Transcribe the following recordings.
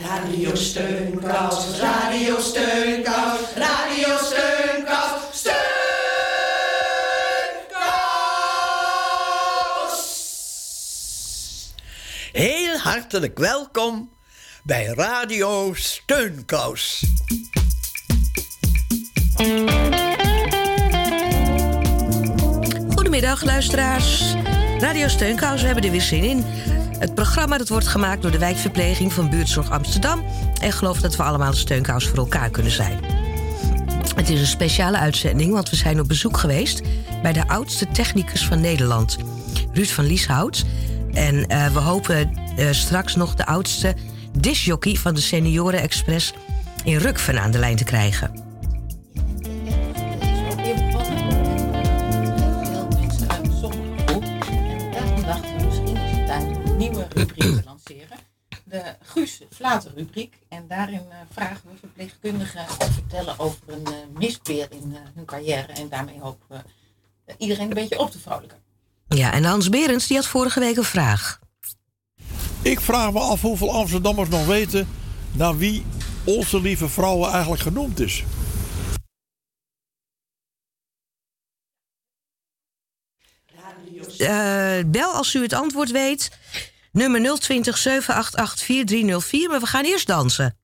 Radio Steunkous, Radio Steunkous, Radio Steunkous, Steunkous! Heel hartelijk welkom bij Radio Steunkous. Goedemiddag luisteraars. Radio Steunkous, we hebben er weer zin in. Het programma dat wordt gemaakt door de wijkverpleging van Buurtzorg Amsterdam... en geloof dat we allemaal een steunkous voor elkaar kunnen zijn. Het is een speciale uitzending, want we zijn op bezoek geweest... bij de oudste technicus van Nederland, Ruud van Lieshout. En uh, we hopen uh, straks nog de oudste disjockey van de Senioren Express... in Rukven aan de lijn te krijgen. Rubriek te lanceren. De Guus Vlater rubriek. En daarin uh, vragen we verpleegkundigen te vertellen over een uh, mispeer in uh, hun carrière. En daarmee hopen we iedereen een beetje op te vrolijken. Ja, en Hans Berends die had vorige week een vraag. Ik vraag me af hoeveel Amsterdammers nog weten naar wie onze lieve vrouwen eigenlijk genoemd is. Uh, bel als u het antwoord weet. Nummer 020 788 4304. Maar we gaan eerst dansen.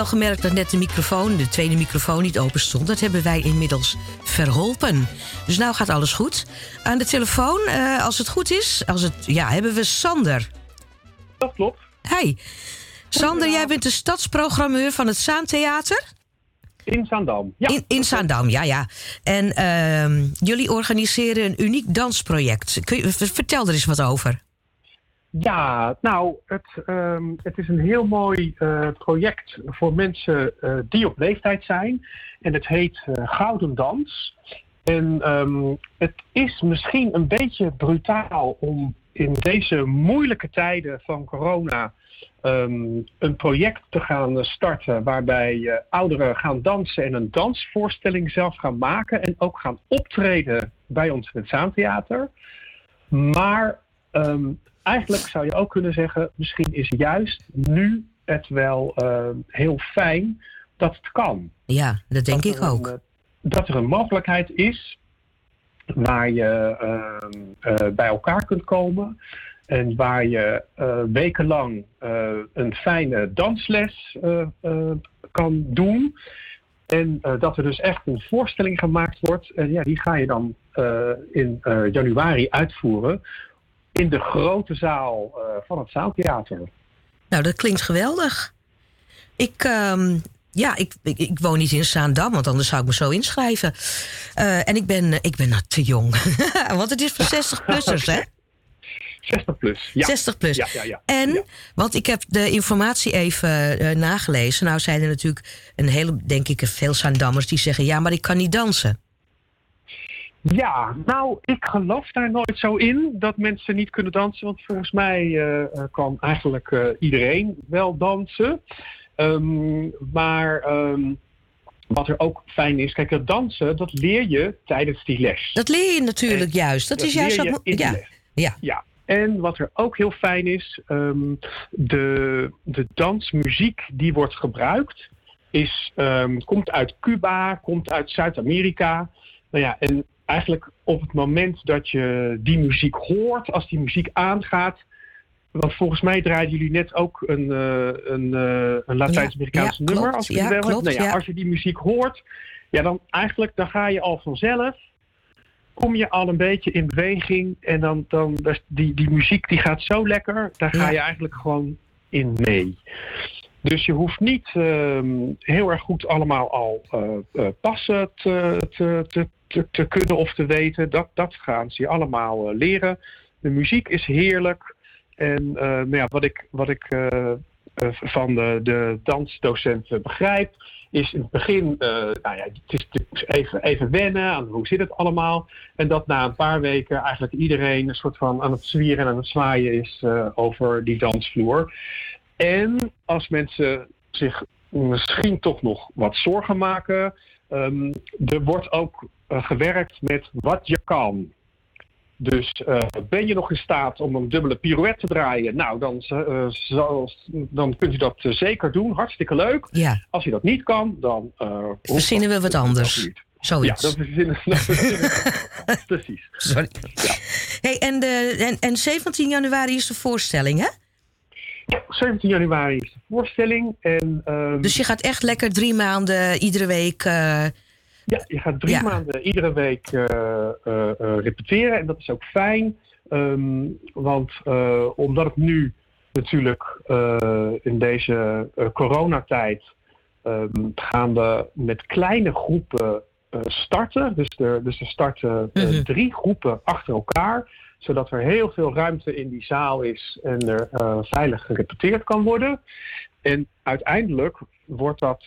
Wel gemerkt dat net de microfoon, de tweede microfoon, niet open stond. Dat hebben wij inmiddels verholpen. Dus nou gaat alles goed. Aan de telefoon, uh, als het goed is, als het, ja, hebben we Sander. Dat klopt. Hi. Sander, jij bent de stadsprogrammeur van het Zaantheater? In Zaandam, ja. In, in Zaandam, ja, ja. En uh, jullie organiseren een uniek dansproject. Kun je, vertel er eens wat over. Ja, nou, het, um, het is een heel mooi uh, project voor mensen uh, die op leeftijd zijn. En het heet uh, Gouden Dans. En um, het is misschien een beetje brutaal om in deze moeilijke tijden van corona um, een project te gaan starten waarbij ouderen gaan dansen en een dansvoorstelling zelf gaan maken en ook gaan optreden bij ons in het Zaantheater. Maar eigenlijk zou je ook kunnen zeggen, misschien is juist nu het wel uh, heel fijn dat het kan. Ja, dat denk dat ik ook. Een, dat er een mogelijkheid is waar je uh, uh, bij elkaar kunt komen. En waar je wekenlang een fijne dansles kan doen. En dat er dus echt een voorstelling gemaakt wordt. En ja, die ga je dan in januari uitvoeren in de grote zaal uh, van het Zaaltheater. Nou, dat klinkt geweldig. Ik, uh, ja, ik, ik, ik, woon niet in Zaandam, want anders zou ik me zo inschrijven. Uh, en ik ben, ik ben nou te jong. want het is voor 60-plussers, hè? 60 plus, ja. 60 plus. Ja, ja, ja. En, want ik heb de informatie even uh, nagelezen. Nou zijn er natuurlijk een hele, denk ik, veel Zaandammers die zeggen... ja, maar ik kan niet dansen. Ja, nou, ik geloof daar nooit zo in dat mensen niet kunnen dansen. Want volgens mij uh, kan eigenlijk uh, iedereen wel dansen. Um, maar um, wat er ook fijn is, kijk, dat dansen, dat leer je tijdens die les. Dat leer je natuurlijk en juist. Dat, dat is juist. Ja. ja. ja. En wat er ook heel fijn is, um, de, de dansmuziek die wordt gebruikt, is, komt uit Cuba, komt uit Zuid-Amerika. Nou ja, en eigenlijk op het moment dat je die muziek hoort, als die muziek aangaat. Want volgens mij draaien jullie net ook een, uh, een, uh, een Latijns-Amerikaans ja, nummer. Klopt, als, ja, wel klopt, nou als je die muziek hoort, ja, dan eigenlijk dan ga je al vanzelf. Kom je al een beetje in beweging en dan, dan die, die muziek die gaat zo lekker, daar ga je eigenlijk gewoon in mee. Dus je hoeft niet uh, heel erg goed allemaal al uh, passen te, te, te, te, te, kunnen of te weten. Dat, dat gaan ze allemaal uh, leren. De muziek is heerlijk. En nou ja, wat ik, wat ik van de, de dansdocenten begrijp, is in het begin, nou ja, het is, even, even wennen aan hoe zit het allemaal. En dat na een paar weken eigenlijk iedereen een soort van aan het zwieren en aan het zwaaien is over die dansvloer. En als mensen zich misschien toch nog wat zorgen maken, um, er wordt ook gewerkt met wat je kan. Dus uh, ben je nog in staat om een dubbele pirouette te draaien? Nou, dan, uh, zal, dan kunt u dat zeker doen. Hartstikke leuk. Ja. Als je dat niet kan, dan... verzinnen we wat anders. Zoiets. Ja, dat verzinnen, verzinnen Precies. Sorry. Ja. Hey, en, de, en, en 17 januari is de voorstelling, hè? 17 januari is de voorstelling. En, um, dus je gaat echt lekker drie maanden iedere week. Ja, je gaat drie ja. maanden iedere week uh, uh, repeteren. En dat is ook fijn. Um, want omdat het nu natuurlijk in deze coronatijd um, gaan we met kleine groepen starten. Dus er, dus er starten mm -hmm. drie groepen achter elkaar zodat er heel veel ruimte in die zaal is en er veilig gerepeteerd kan worden. En uiteindelijk wordt dat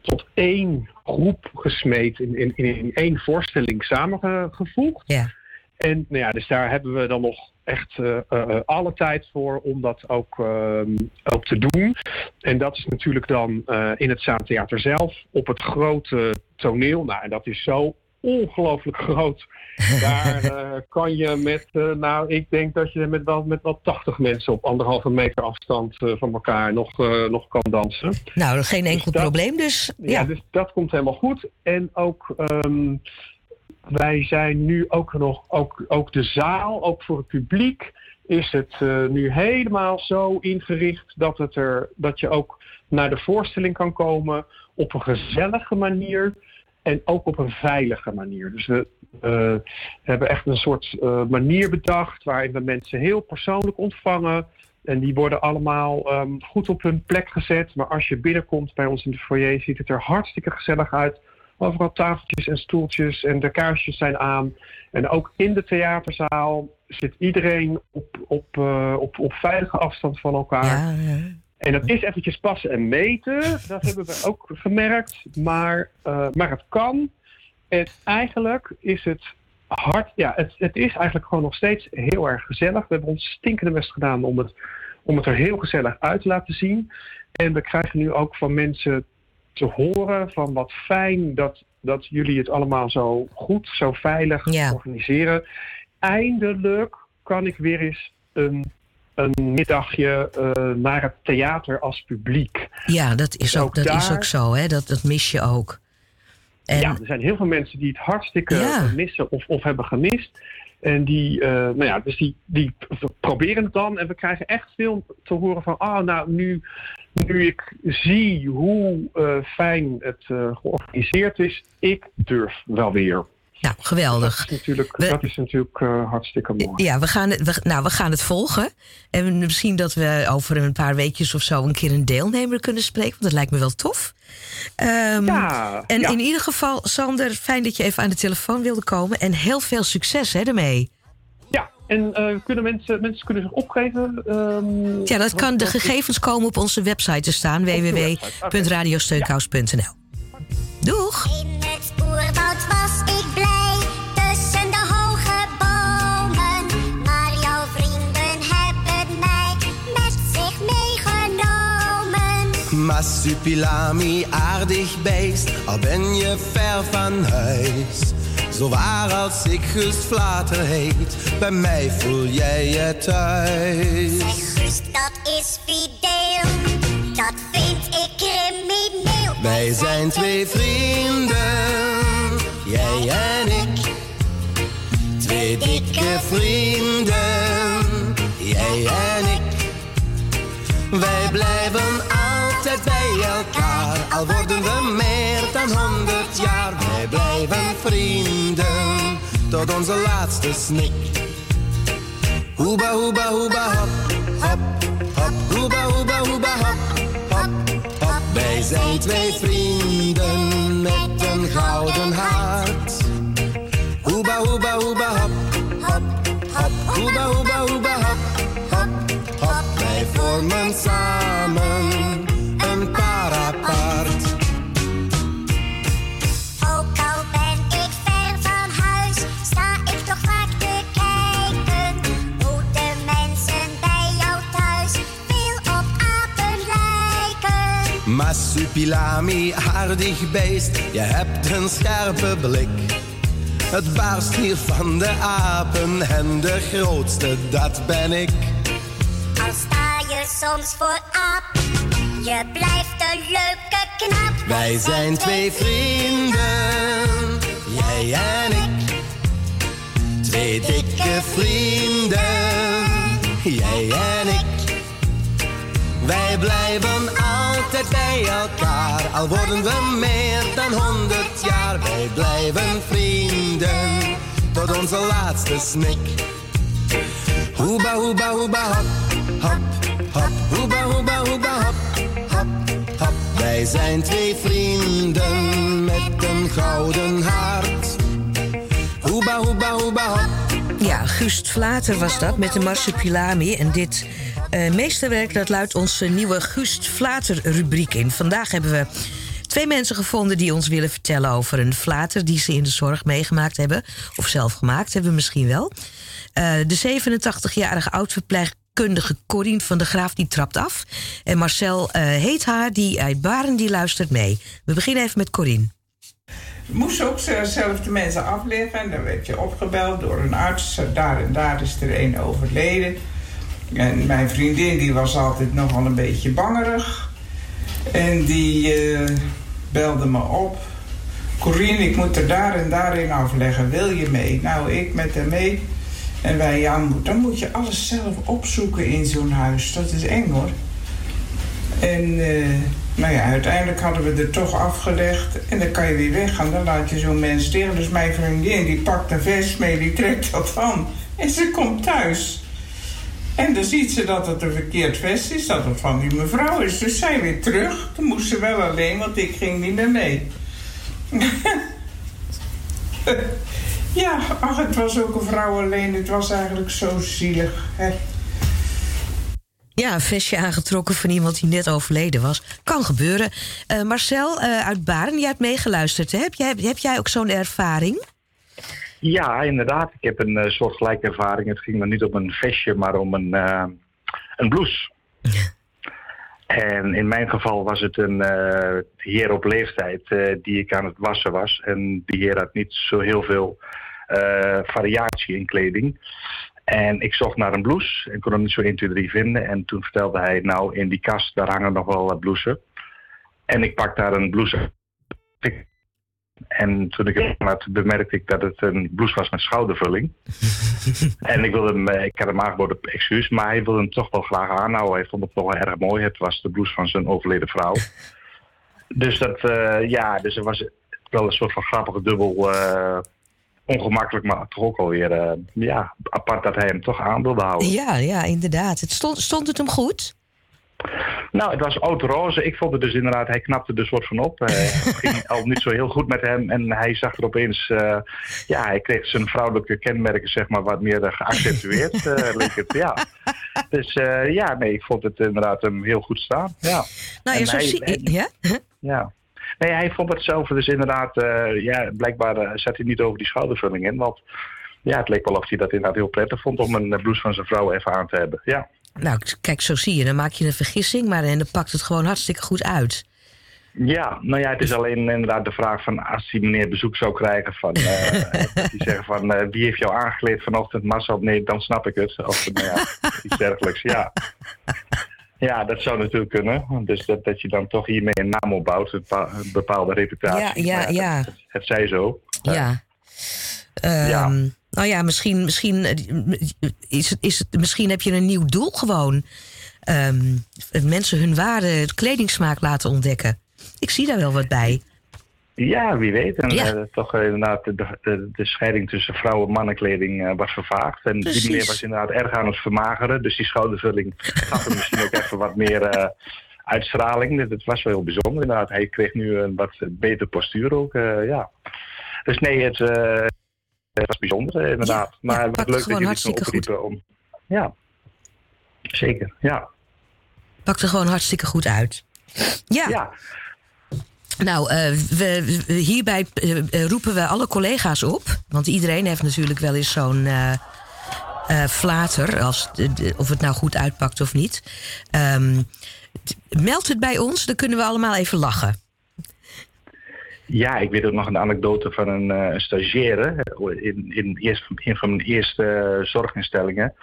tot één groep gesmeed, in, in, in één voorstelling samengevoegd. Ja. En nou ja, dus daar hebben we dan nog echt uh, alle tijd voor om dat ook, ook te doen. En dat is natuurlijk dan in het Zaantheater zelf op het grote toneel. Nou, en dat is zo ongelooflijk groot. Daar uh, kan je met, uh, nou, ik denk dat je met wel, met wel 80 mensen op anderhalve meter afstand uh, van elkaar nog, nog kan dansen. Nou, geen enkel dus dat, probleem dus. Ja. ja. dus dat komt helemaal goed. En ook, um, wij zijn nu ook nog, ook, ook de zaal, ook voor het publiek, is het eh, nu helemaal zo ingericht dat, het er, dat je ook naar de voorstelling kan komen op een gezellige manier en ook op een veilige manier. Dus we uh, hebben echt een soort uh, manier bedacht waarin we mensen heel persoonlijk ontvangen. En die worden allemaal um, goed op hun plek gezet. Maar als je binnenkomt bij ons in de foyer, ziet het er hartstikke gezellig uit. Overal tafeltjes en stoeltjes en de kaarsjes zijn aan. En ook in de theaterzaal zit iedereen op, op, uh, op, op veilige afstand van elkaar. Ja, ja. En dat is eventjes passen en meten. Dat hebben we ook gemerkt. Maar, uh, maar het kan. En eigenlijk is het hard. Ja, het, het is eigenlijk gewoon nog steeds heel erg gezellig. We hebben ons stinkende best gedaan om het, om het er heel gezellig uit te laten zien. En we krijgen nu ook van mensen te horen van wat fijn dat, dat jullie het allemaal zo goed, zo veilig organiseren. Eindelijk kan ik weer eens een, een middagje eh, naar het theater als publiek. Ja, dat is Dus ook, ook dat is ook zo, hè? Dat, dat mis je ook. En, Ja, er zijn heel veel mensen die het hartstikke Ja. missen of, of hebben gemist. En die, eh, nou ja, dus die, die proberen het dan. En we krijgen echt veel te horen van, ah, nou, nu, nu ik zie hoe eh, fijn het georganiseerd is, ik durf wel weer. Nou, geweldig. Dat is natuurlijk, We- dat is natuurlijk eh, hartstikke mooi. Ja, we gaan, het, we, nou, we gaan het volgen. En misschien dat we over een paar weekjes of zo een keer een deelnemer kunnen spreken. Want dat lijkt me wel tof. Ehm, Ja, en ja. in ieder geval, Sander, fijn dat je even aan de telefoon wilde komen. En heel veel succes hè, ermee. ja. en eh, kunnen mensen, mensen kunnen zich opgeven? ehm, Ja, dat kan. De gegevens komen op onze website te staan. www.radiosteunkous.nl Doeg! Massupilami, aardig beest, al ben je ver van huis. Zo waar als ik Gust Vlater heet, bij mij voel jij je thuis. Zeg Guus, dat is fideel. Dat vind ik crimineel. Wij zijn twee vrienden, jij en ik. Twee dikke vrienden, altijd bij elkaar, al worden we meer dan honderd jaar. Wij blijven vrienden, tot onze laatste snik. Hoeba, hoeba, hoeba, hop, hop, hop. Hoeba, hoeba, hoeba, hop, hop, hop. Wij zijn twee vrienden met een gouden hart. Hoeba, hoeba, hoeba, hop, hop, hop. Hoeba, hoeba, hoeba, hop, hop, hop. Wij vormen samen lijken. Massupilami, aardig beest, je hebt een scherpe blik. Het baarst hier van de apen en de grootste, dat ben ik. Al sta je soms voor aap, je blijft een leuke knap. Wij zijn twee vrienden, jij en ik. Twee dikke vrienden, jij en ik. Wij blijven altijd bij elkaar, al worden we meer dan honderd jaar. Wij blijven vrienden, tot onze laatste snik. Hoeba, hoeba, hoeba, hop, hop, hop. Hoeba, hoeba, hoeba, hop, hop, hop. Wij zijn twee vrienden met een gouden hart. Hoeba, hoeba, hoeba, hop. Ja, Gust Vlater was dat met de Marsupilami. En dit eh, meesterwerk dat luidt onze nieuwe Gust Vlater rubriek in. Vandaag hebben we twee mensen gevonden die ons willen vertellen over een flater die ze in de zorg meegemaakt hebben. Of zelf gemaakt hebben misschien wel. Eh, de 87-jarige oud-verpleegkundige Corine van der Graaf die trapt af. En Marcel eh, heet haar, die uit Baren, die luistert mee. We beginnen even met Corine. Moest ook zelf de mensen afleggen. En dan werd je opgebeld door een arts. Daar en daar is er een overleden. En mijn vriendin die was altijd nogal een beetje bangerig. En die eh, belde me op. Corine, ik moet er daar en daarin afleggen. Wil je mee? Nou, ik met haar mee. En wij, ja, dan moet je alles zelf opzoeken in zo'n huis. Dat is eng hoor. En eh, nou ja, uiteindelijk hadden we er toch afgelegd. En dan kan je weer weggaan. Dan laat je zo'n mens tegen. Dus mijn vriendin die pakt een vest mee, die trekt dat aan. En ze komt thuis. En dan ziet ze dat het een verkeerd vest is, dat het van die mevrouw is. Dus zij weer terug. Toen moest ze wel alleen, want ik ging niet meer mee. ja, ach, het was ook een vrouw alleen. Het was eigenlijk zo zielig. Hè? Ja, een vestje aangetrokken van iemand die net overleden was. Kan gebeuren. Eh, Marcel eh, uit Baren, jij hebt meegeluisterd. Hè? Heb, jij, heb jij ook zo'n ervaring? Ja, inderdaad. Ik heb een uh, soortgelijke ervaring. Het ging me niet om een vestje, maar om een, een blouse. En in mijn geval was het een heer op leeftijd die ik aan het wassen was. En die heer had niet zo heel veel variatie in kleding. En ik zocht naar een blouse en kon hem niet zo 1, 2, 3 vinden. En toen vertelde hij, nou in die kast daar hangen nog wel wat blouses. En ik pak daar een blouse. En toen ik het had, bemerkte ik dat het een blouse was met schoudervulling. en ik, wilde hem, ik had hem aangeboden excuus, maar hij wilde hem toch wel graag aanhouden. Hij vond het toch wel erg mooi. Het was de blouse van zijn overleden vrouw. Dus dat, uh, ja, dus er was wel een soort van grappige dubbel... Uh, ongemakkelijk, maar toch ook alweer uh, ja, apart dat hij hem toch aan wilde houden. Ja, ja, inderdaad. Het stond, stond het hem goed? Nou, het was oud roze. Ik vond het dus inderdaad, hij knapte er soort van op. Het ging al niet zo heel goed met hem. En hij zag er opeens, uh, ja, hij kreeg zijn vrouwelijke kenmerken zeg maar wat meer geaccentueerd. Uh, leek het, ja. Dus ja, nee, ik vond het inderdaad hem heel goed staan. Ja. Nou, je zo zie hij, ja? Ja. Nee, hij vond het zelf dus inderdaad, uh, ja, blijkbaar uh, zat hij niet over die schoudervulling in. Want ja, het leek wel of hij dat inderdaad heel prettig vond om een blouse van zijn vrouw even aan te hebben. Ja. Nou, kijk, zo zie je. Dan maak je een vergissing, maar en dan pakt het gewoon hartstikke goed uit. Ja, nou ja, het is alleen inderdaad de vraag van als die meneer bezoek zou krijgen van, uh, die zeggen van uh, wie heeft jou aangekleed vanochtend Marcel? Nee, dan snap ik het. Of nou ja, iets dergelijks, ja. Ja, dat zou natuurlijk kunnen. Dus dat, dat je dan toch hiermee een naam opbouwt, een, bepaalde reputatie. Ja, ja, ja. Het, het zij zo. Ja. Uh, ja. Nou ja, misschien, misschien, is het, is het, misschien heb je een nieuw doel gewoon. Um, mensen hun ware kledingsmaak laten ontdekken. Ik zie daar wel wat bij. Ja, wie weet. En ja. uh, toch uh, inderdaad de, de, de, scheiding tussen vrouwen- en mannenkleding uh, was vervaagd. En Precies. die meneer was inderdaad erg aan het vermageren. Dus die schoudervulling gaf hem misschien ook even wat meer uitstraling. Het was wel heel bijzonder inderdaad. Hij kreeg nu een wat beter postuur ook. ja. Dus nee, het, het was bijzonder inderdaad. Ja, maar ja, wat leuk dat jullie het goed. opriepen om... Ja, zeker, ja. Pakte gewoon hartstikke goed uit. Ja. Nou, uh, we, hierbij uh, roepen we alle collega's op. Want iedereen heeft natuurlijk wel eens zo'n flater. Als, of het nou goed uitpakt of niet. Um, meld het bij ons, dan kunnen we allemaal even lachen. Ja, ik weet ook nog een anekdote van een, stagiaire. In, in, een van mijn eerste zorginstellingen.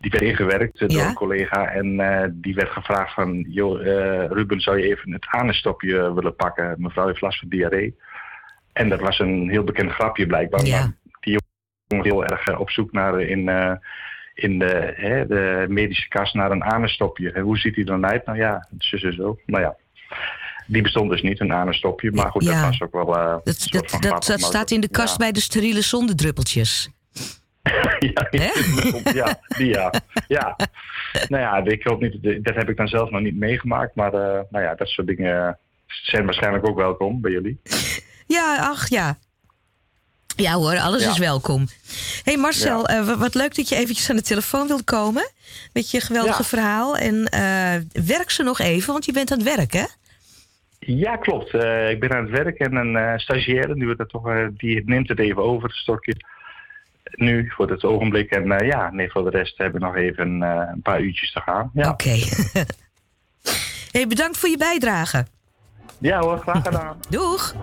Die werd ingewerkt door Ja? een collega en uh, die werd gevraagd van... joh, uh, Ruben, zou je even het anenstopje willen pakken? Mevrouw heeft last van diarree. En dat was een heel bekend grapje blijkbaar. Ja. Maar die jongen heel erg op zoek naar in, in de, hè, de medische kast naar een anenstopje. En hoe ziet hij dan uit? Nou ja, zo zo zo. Nou ja. Die bestond dus niet, een anenstopje. Maar goed, Ja. dat was ook wel... Dat, dat, dat, dat staat in de kast bij de steriele zonderdruppeltjes. Ja, ja, die ja. ja. Nou ja, ik hoop niet, dat heb ik dan zelf nog niet meegemaakt. Maar uh, nou ja, dat soort dingen zijn waarschijnlijk ook welkom bij jullie. Ja, ach ja. Ja hoor, alles Ja. is welkom. hey Marcel, Ja. eh, wa- wat leuk dat je eventjes aan de telefoon wilt komen. Met je geweldige Ja. verhaal. En eh, werk ze nog even, want je bent aan het werk, hè? Ja, klopt. Eh, ik ben aan het werk en een eh stagiaire, nu het toch, eh, die neemt het even over, het stokje. Nu, voor het ogenblik. En eh, ja, nee, voor de rest hebben we nog even eh, een paar uurtjes te gaan. Ja, Oké. hey, bedankt voor je bijdrage. ja hoor, graag gedaan. Doeg!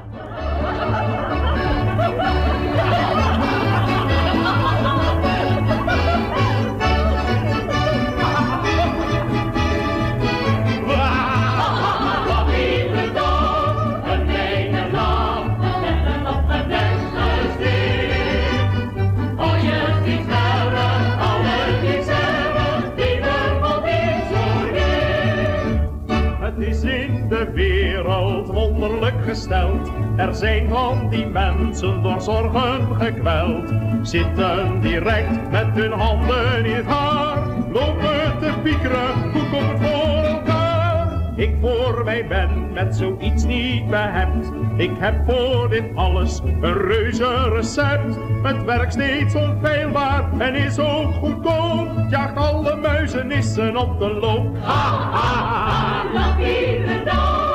Er zijn van die mensen door zorgen gekweld. Zitten direct met hun handen in het haar. Lopen te piekeren, hoe komt het voor elkaar? Ik voor mij ben met zoiets niet behept. Ik heb voor dit alles een reuze recept. Het werkt steeds onfeilbaar en is ook goedkoop. Jaagt alle muizenissen op de loop. Ha, ha, ha.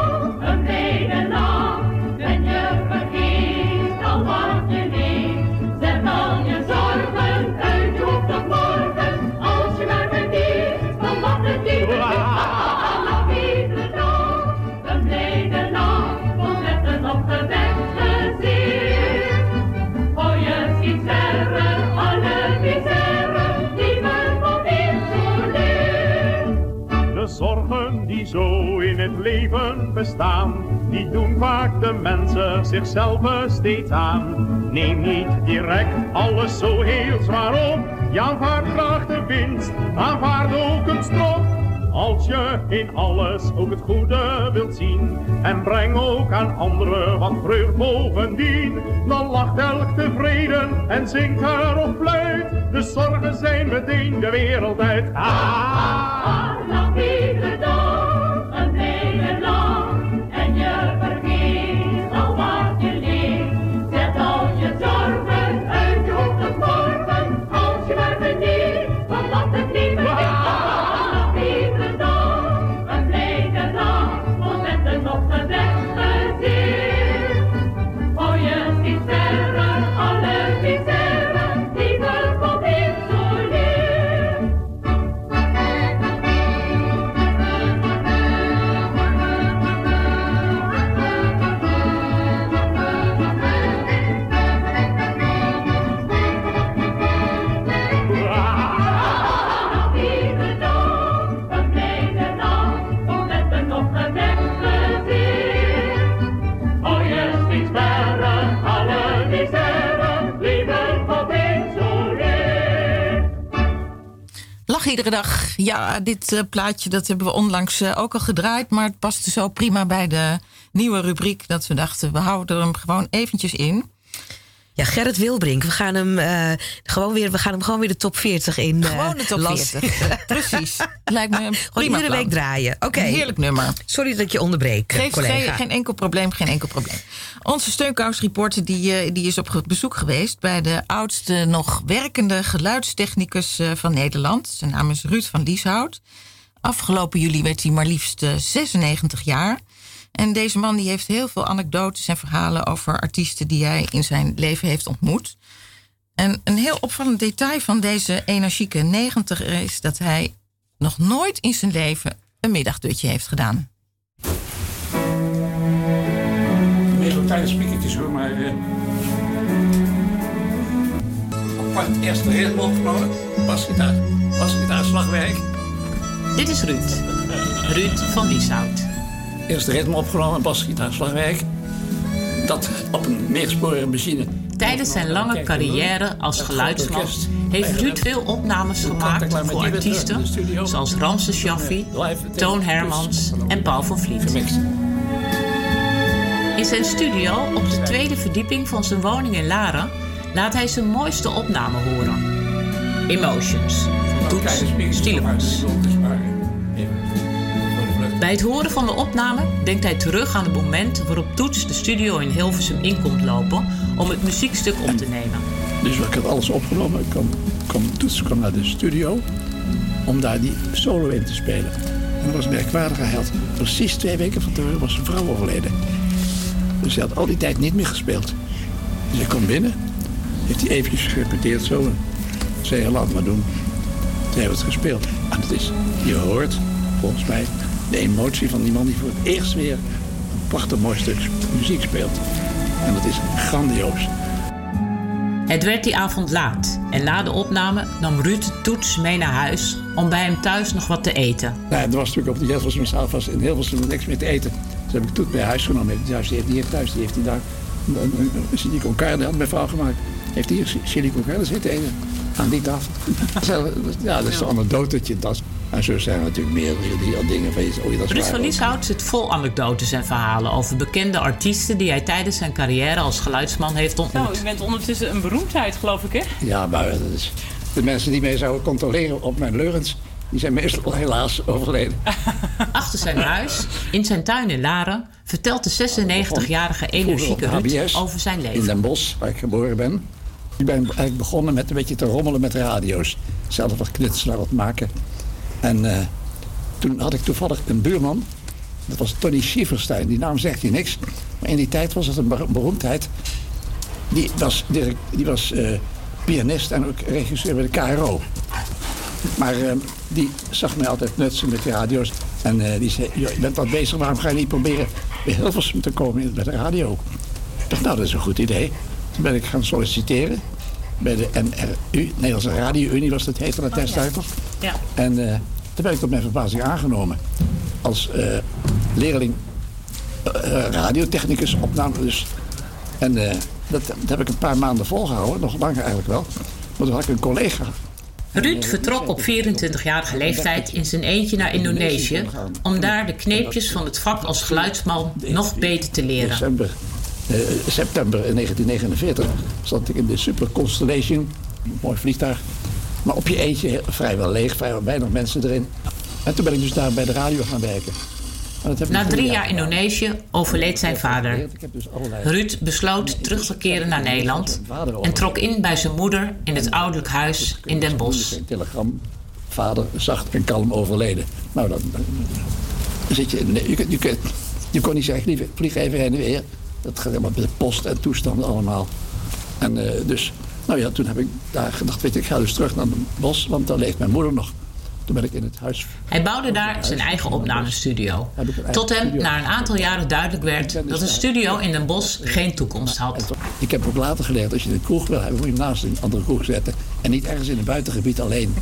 Die doen vaak de mensen zichzelf steeds aan. Neem niet direct alles zo heel zwaar op. Je aanvaardt graag de winst, aanvaard ook een strop. Als je in alles ook het goede wilt zien en breng ook aan anderen wat vreugd bovendien, dan lacht elk tevreden en zingt er of fluit. De zorgen zijn meteen de wereld uit. Ah. Iedere dag. Ja, dit eh, plaatje dat hebben we onlangs eh, ook al gedraaid. Maar het paste zo prima bij de nieuwe rubriek. Dat we dachten, we houden hem gewoon eventjes in. Ja, Gerrit Wilbrink. We gaan hem, eh, gewoon, weer, we gaan hem gewoon weer de top 40 in. eh, Gewoon de top las- 40. Precies. Lijkt me een prima iedere week draaien. Oké. Heerlijk nummer. Sorry dat ik je onderbreek, eh, Geeft collega. geen, geen enkel probleem, geen enkel probleem. Onze steunkous-reporter die, eh, die is op bezoek geweest... bij de oudste nog werkende geluidstechnicus van Nederland. Zijn naam is Ruud van Lieshout. Afgelopen juli werd hij maar liefst eh, 96 jaar. En deze man die heeft heel veel anekdotes en verhalen... over artiesten die hij in zijn leven heeft ontmoet. En een heel opvallend detail van deze energieke 90 is... dat hij nog nooit in zijn leven een middagdutje heeft gedaan. Meestal kleine spiekertjes hoor, maar. eh apart eerste ritme opgenomen. Basgitaar, basgitaar, slagwerk. Dit is Ruud. Ruud van Lieshout. Eerste ritme opgenomen, basgitaar, slagwerk. Dat op een meersporen machine. Tijdens zijn lange carrière als geluidsman heeft Ruud veel opnames gemaakt voor artiesten zoals Ramses Shaffi, Toon Hermans en Paul van Vliet. In zijn studio op de tweede verdieping van zijn woning in Laren laat hij zijn mooiste opname horen. Emotions, Toets Stielemans. Bij het horen van de opname denkt hij terug aan het moment waarop Toets de studio in Hilversum in komt lopen om het muziekstuk op te nemen. Dus ik had alles opgenomen. Ik kwam, kwam, Toets kwam naar de studio om daar die solo in te spelen. En dat was merkwaardig. Hij had precies twee weken van tevoren was zijn vrouw overleden. Dus hij had al die tijd niet meer gespeeld. Dus ik kwam binnen. Heeft hij eventjes gerepeteerd zo. En zei hij, laat maar doen. Toen hebben we het gespeeld. En het is, je hoort volgens mij de emotie van die man die voor het eerst weer een prachtig mooi stuk muziek speelt. En dat is grandioos. Het werd die avond laat en na de opname nam Ruud Toets mee naar huis om bij hem thuis nog wat te eten. Nou, er was natuurlijk op de Hilversumstraat was in Hilversum niks meer te eten. Dus heb ik Toet bij huis genomen. Heeft die heeft niet hier thuis, die heeft hij daar een, een, een chili con carne had mijn vrouw gemaakt. Heeft hij hier chili con carne zitten eten aan die tafel. ja, dat is een anekdotetje. Dat En zo zijn er natuurlijk meer die al dingen van je oh, Ruud van Lieshout zit vol anekdotes en verhalen over bekende artiesten die hij tijdens zijn carrière als geluidsman heeft ontmoet. Nou, u bent ondertussen een beroemdheid, geloof ik, hè? Ja, maar dat is, de mensen die mij zouden controleren op mijn leugens, die zijn meestal helaas overleden. Achter zijn huis, in zijn tuin in Laren, vertelt de 96-jarige energieke Ruud over zijn In leven. Den Bosch, waar ik geboren ben. Ik ben eigenlijk begonnen met een beetje te rommelen met radio's. Zelf wat knutselen, wat maken. En eh, toen had ik toevallig een buurman. Dat was Tony Schieferstein. Die naam zegt je niks. Maar in die tijd was het een ber- beroemdheid. Die was, die was eh, pianist en ook regisseur bij de KRO. Maar eh, die zag mij altijd knutsen met die radio's. En die zei, "Joh, je bent wat bezig, waarom ga je niet proberen bij Hilversum te komen bij de radio? Ik dacht, nou, dat is een goed idee. Toen ben ik gaan solliciteren bij de NRU, Nederlandse Radio-Unie was het heette dat destijds nog. Ja. En eh, toen ben ik tot mijn verbazing aangenomen. Als eh, leerling eh, radiotechnicus opname dus. En eh, dat, dat heb ik een paar maanden volgehouden, nog langer eigenlijk wel. Maar toen had ik een collega. Ruud vertrok op 24-jarige leeftijd in zijn eentje naar Indonesië om daar de kneepjes van het vak als geluidsman nog beter te leren. Eh, september 1949 zat ik in de Super Constellation. Een mooi vliegtuig. Maar op je eentje vrijwel leeg, vrijwel weinig mensen erin. En toen ben ik dus daar bij de radio gaan werken. Na drie jaar jaar Indonesië overleed zijn vader. Dus. Ruud besloot terug te keren naar Nederland en trok in bij zijn moeder in het ouderlijk huis in Den Bosch. Een telegram. Vader zacht en kalm overleden. Nou, dan, zit je... in- Je, je, je kon niet zeggen, lieve, vlieg even heen en weer. Dat gaat helemaal met de post en toestanden allemaal. En eh, dus, nou ja, toen heb ik daar gedacht, weet je, ik ga dus terug naar het bos, want daar leeft mijn moeder nog. Toen ben ik in het huis Hij bouwde daar zijn eigen opnamestudio. Tot hem na een aantal jaren duidelijk werd dat een studio in Den Bosch geen toekomst had. Ik heb ook later geleerd, als je een kroeg wil hebben, moet je hem naast een andere kroeg zetten. En niet ergens in een buitengebied alleen.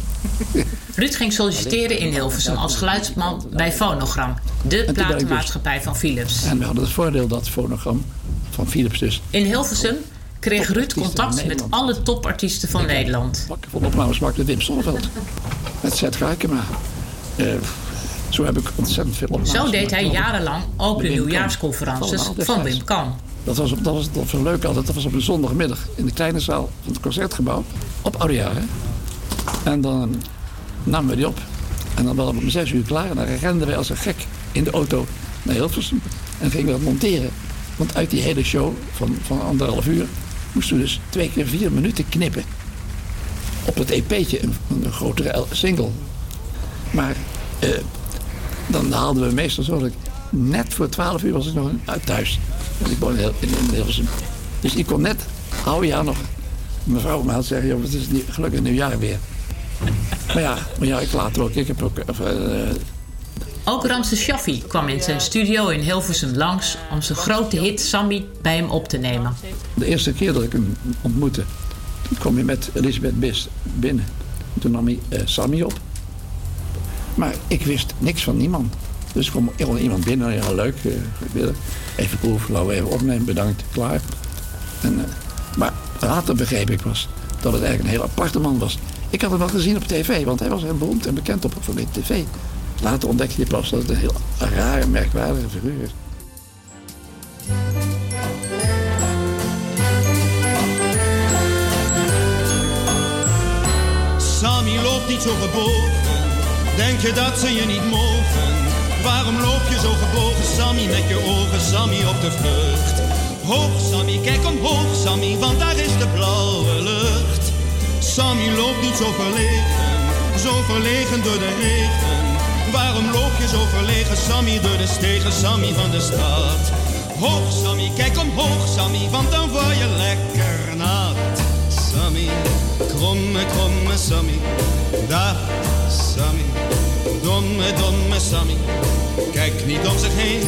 Ruud ging solliciteren in Hilversum als geluidsman bij Phonogram, de dus- platenmaatschappij van Philips. En we hadden het voordeel dat fonogram van Philips dus In Hilversum kreeg Ruud contact met alle topartiesten van Nederland. Van opnames maakte Wim Sonneveld. Met Zet Gaikema. Eh zo heb ik ontzettend veel opnames Zo deed hij jarenlang ook de Allemaal van. Wim Kan. Dat was, op, dat was, dat was leuk altijd. Dat was op een zondagmiddag in de kleine zaal van het concertgebouw. Op Oudejaren. En dan namen we die op. En dan waren we om zes uur klaar. En dan renden wij als een gek in de auto naar Hilversum. En gingen we dat monteren. Want uit die hele show van, van anderhalf uur moesten we dus twee keer vier minuten knippen. Op het EP'tje, een, een grotere single. Maar eh, dan haalden we meestal zo net voor 12 uur was ik nog thuis. Want ik woon in, Hil- in, in Hilversum. Dus ik kon net, oude jaar nog, mevrouw me had zeggen, joh, het is niet, gelukkig nieuwjaar weer. Maar ja, maar ja, ik later ook. Ik heb ook of, eh, Ook Ramses Shaffi kwam in zijn studio in Hilversum langs om zijn grote hit Sammy bij hem op te nemen. de eerste keer dat ik hem ontmoette, toen kwam hij met Elisabeth Bis binnen. Toen nam hij eh, Sammy op. Maar ik wist niks van niemand. Dus kwam iemand binnen, ja leuk, eh, even proeven, laten we even opnemen, bedankt, klaar. En, eh, maar later begreep ik pas dat het eigenlijk een heel aparte man was. Ik had hem wel gezien op tv, want hij was heel beroemd en bekend op de tv. Later ontdekte je pas dat het een heel rare, merkwaardige figuur is. Sammy loopt niet zo gebogen. Denk je dat ze je niet mogen? Waarom loop je zo gebogen, Sammy, met je ogen, Sammy, op de vlucht? Hoog, Sammy, kijk omhoog, Sammy, want daar is de blauwe lucht. Sammy loopt niet zo verlegen, zo verlegen door de regen. Waarom loop je zo verlegen, Sammy, door de stegen, Sammy van de stad? Hoog, Sammy, kijk omhoog, Sammy, want dan word je lekker nat. Sammy, kromme, kromme Sammy, dag Sammy, domme, domme Sammy. Kijk niet om zich heen,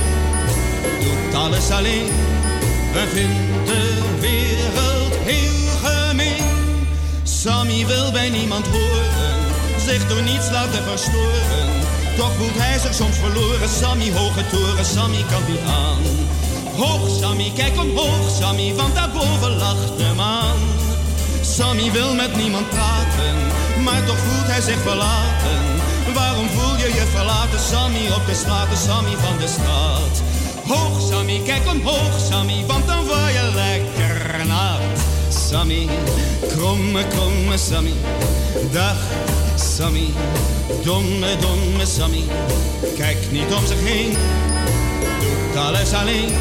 doet alles alleen en vindt de wereld heel gemeen. Sammy wil bij niemand horen, zich door niets laten verstoren. Toch voelt hij zich soms verloren, Sammy, hoge toren, Sammy kan niet aan. Hoog Sammy, kijk omhoog Sammy, want daarboven lacht de maan. Sammy wil met niemand praten, maar toch voelt hij zich verlaten. Waarom voel je je verlaten, Sammy, op de straten, Sammy van de stad? Hoog, Sammy, kijk omhoog, Sammy, want dan word je lekker nat. Sammy, kromme, kromme Sammy, dag Sammy, domme, domme Sammy. Kijk niet om zich heen, doet alles alleen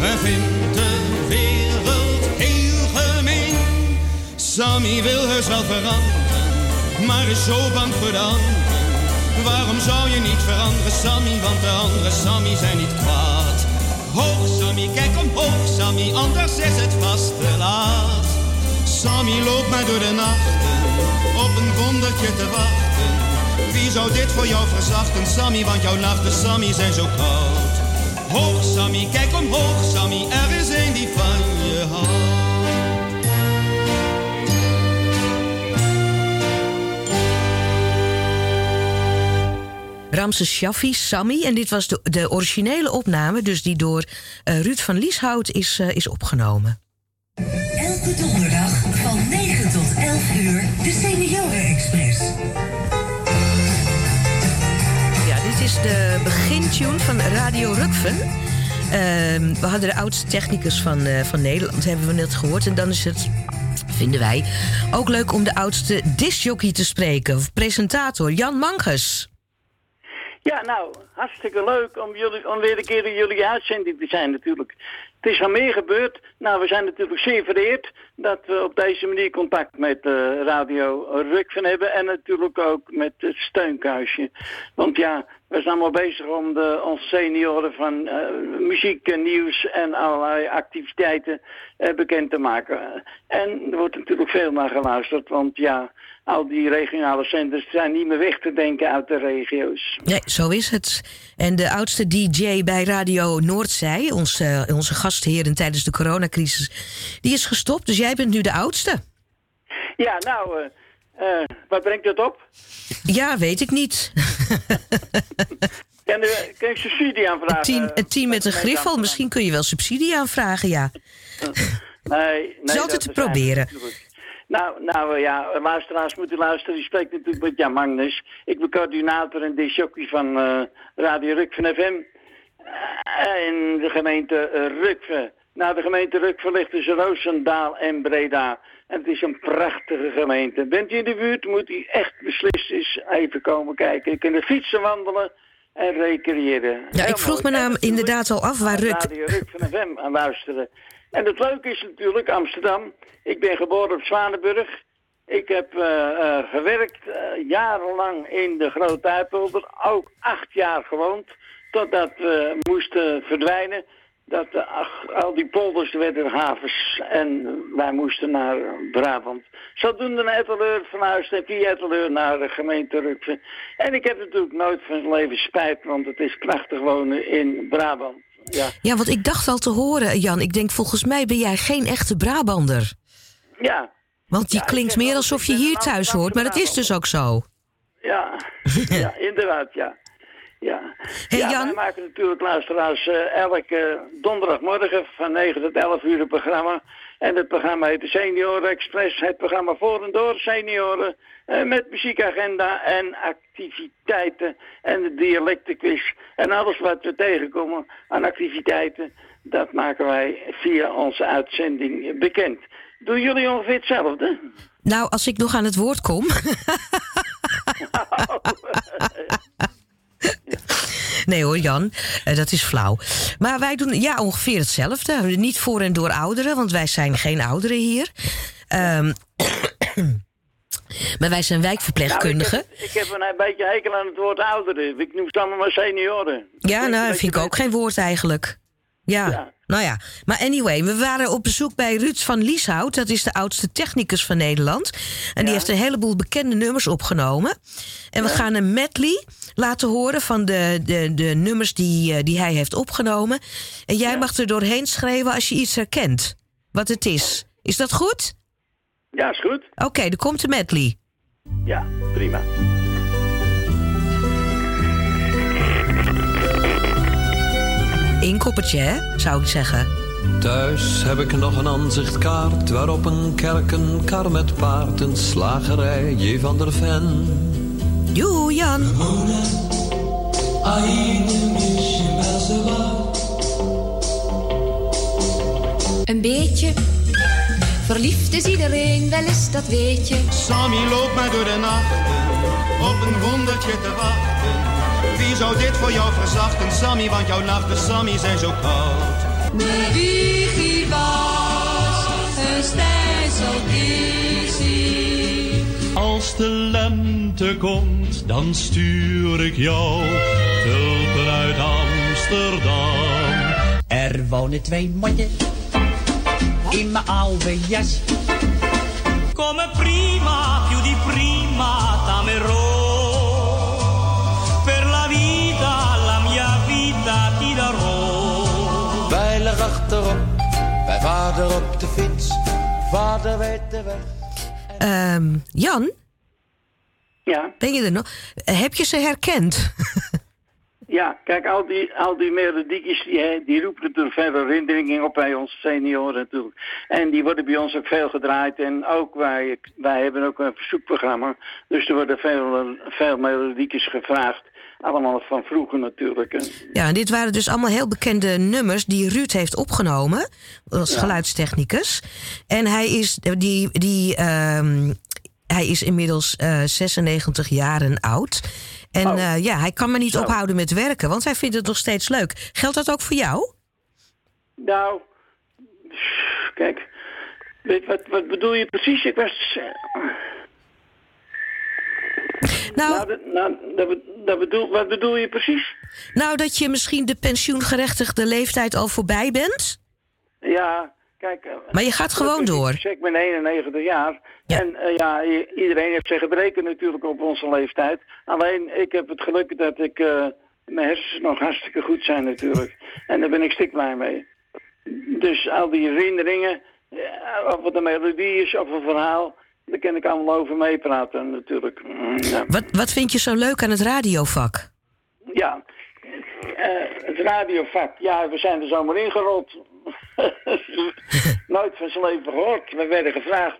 en vindt de wereld heel gemeen. Sammy wil heus wel veranderen, maar is zo bang voor de. Waarom zou je niet veranderen, Sammy? Want de andere Sammy zijn niet kwaad. Hoog, Sammy, kijk omhoog, Sammy, anders is het vast te laat. Sammy loopt mij door de nachten, op een wondertje te wachten. Wie zou dit voor jou verzachten, Sammy? Want jouw nachten, Sammy, zijn zo koud. Hoog, Sammy, kijk omhoog, Sammy, er is een die van je houdt. Ramses Shaffi, Sammy. En dit was de, de originele opname, dus die door eh, Ruud van Lieshout is, eh, is opgenomen. Elke donderdag van 9 tot 11 uur de Senioren Express. Ja, dit is de begintune van Radio Rukven. Ehm, we hadden de oudste technicus van, eh, van Nederland, hebben we net gehoord. En dan is het, vinden wij, ook leuk om de oudste discjockey te spreken. Of presentator Jan Manges. Ja, nou, hartstikke leuk om, jullie, om weer een keer in jullie uitzending te zijn natuurlijk. Het is al meer gebeurd. Nou, we zijn natuurlijk zeer vereerd dat we op deze manier contact met eh, Radio Rukven hebben. En natuurlijk ook met het steunkuisje. Want ja, we zijn allemaal bezig om de, onze senioren van eh, muziek en nieuws en allerlei activiteiten eh, bekend te maken. En er wordt natuurlijk veel naar geluisterd, want ja, al die regionale centers zijn niet meer weg te denken uit de regio's. Nee, zo is het. En de oudste DJ bij Radio Noordzij, onze, onze gastheren tijdens de coronacrisis, die is gestopt. Dus jij bent nu de oudste. Ja, nou, eh, eh, wat brengt dat op? Ja, weet ik niet. Kan, kan ik subsidie aanvragen? Het team, team met een griffel, misschien kun je wel subsidie aanvragen, ja. Nee, nee. Is altijd te proberen. Nou, nou ja, luisteraars moeten luisteren. Die spreekt natuurlijk met Jan Magnus. Ik ben coördinator en disjockey van eh, Radio Rukven FM. Eh, in de gemeente eh, Rukven. Nou, de gemeente tussen Roosendaal en Breda. En het is een prachtige gemeente. Bent u in de buurt, moet u echt beslist eens even komen kijken. Je kunt fietsen, wandelen en recreëren. Ja, ik vroeg me nou inderdaad al af waar Ruk... Radio Ruk van FM aan luisteren. En het leuke is natuurlijk Amsterdam. Ik ben geboren op Zwanenburg. Ik heb eh, eh, gewerkt eh, jarenlang in de Grote Uipolder. Ook acht jaar gewoond. Totdat we moesten verdwijnen. Dat eh, ach, al die polders werden havens. En wij moesten naar Brabant. Zodoende naar Etteleur verhuisd. En via Etteleur naar de gemeente Rukven. En ik heb natuurlijk nooit van mijn leven spijt. Want het is prachtig wonen in Brabant. Ja. Ja, want ik dacht al te horen, Jan. Ik denk, volgens mij ben jij geen echte Brabander. Ja, Want die klinkt meer alsof je hier thuis hoort, maar dat is dus ook zo. Ja, ja inderdaad, ja. Ja, Hey, ja Jan? wij maken natuurlijk luisteraars eh, elke donderdagmorgen van 9 tot 11 uur een programma. En het programma heet de Senioren Express, het programma voor en door senioren. eh, met muziekagenda en activiteiten en de dialectenquiz. En alles wat we tegenkomen aan activiteiten, dat maken wij via onze uitzending bekend. Doen jullie ongeveer hetzelfde? Nou, als ik nog aan het woord kom. Nee hoor, Jan, eh, dat is flauw. Maar wij doen ja, ongeveer hetzelfde. Niet voor en door ouderen, want wij zijn geen ouderen hier. Ehm, maar wij zijn wijkverpleegkundigen. Nou, ik, heb, ik heb een beetje hekel aan het woord ouderen. Ik noem ze allemaal maar senioren. Ja, nou, dat vind ik ook geen woord eigenlijk. Ja. nou ja. Maar anyway, we waren op bezoek bij Ruud van Lieshout. Dat is de oudste technicus van Nederland. En die heeft een heleboel bekende nummers opgenomen. En we gaan een medley laten horen van de, de, de nummers die, eh, die hij heeft opgenomen. En jij mag er doorheen schrijven als je iets herkent. Wat het is. Is dat goed? Ja, is goed. Oké, er komt de medley. Ja, prima. Inkoppertje, hè? Zou ik zeggen. Thuis heb ik nog een aanzichtkaart waarop een kerk, een kar met paard, een slagerij, J. van der Ven. Joe, Jan. Een beetje verliefd is iedereen, wel eens dat weet je. Sammy loopt maar door de nacht op een wondertje te wachten. Wie zou dit voor jou verzachten, Sammy, want jouw nachten, Sammy, zijn zo koud. De wiegje was een stijsel Als de lente komt, dan stuur ik jou tulpen uit Amsterdam. Er wonen twee mooie in mijn oude jas. Come prima, più di prima, t'amerò. Per la vita, la mia vita ti darò. Veilig achterop, bij vader op de fiets. Vader weet de weg. Ehm, Jan? Ja? Ben je er nog? Heb je ze herkend? Ja, kijk, al die, al die melodiekjes, die, die roepen natuurlijk veel herinneringen op bij onze senioren natuurlijk. En die worden bij ons ook veel gedraaid. En ook wij, wij hebben ook een verzoekprogramma. Dus er worden veel, veel melodiekjes gevraagd. Allemaal van vroeger natuurlijk. En Ja, en dit waren dus allemaal heel bekende nummers die Ruud heeft opgenomen als Ja. geluidstechnicus. En hij is, die, die, ehm, hij is inmiddels eh, 96 jaren oud. En Oh. eh, ja, hij kan maar niet Zo. ophouden met werken, want hij vindt het nog steeds leuk. Geldt dat ook voor jou? Nou, kijk, weet, wat, wat bedoel je precies? Ik was... Nou, dat, nou dat, be- dat bedoel, wat bedoel je precies? Nou, dat je misschien de pensioengerechtigde leeftijd al voorbij bent? Ja, kijk... eh, Maar je gaat gewoon door. Ik ben 91 jaar. En eh, ja, iedereen heeft zijn gebreken natuurlijk op onze leeftijd. Alleen, ik heb het geluk dat ik... eh, mijn hersens nog hartstikke goed zijn natuurlijk. En daar ben ik stik blij mee. Dus al die herinneringen, of het een melodie is of een verhaal... daar kan ik allemaal over meepraten natuurlijk. Mm, Ja. Wat, wat vind je zo leuk aan het radiovak? Ja, eh, het radiovak. Ja, we zijn er zomaar ingerold. Nooit van zijn leven gehoord. We werden gevraagd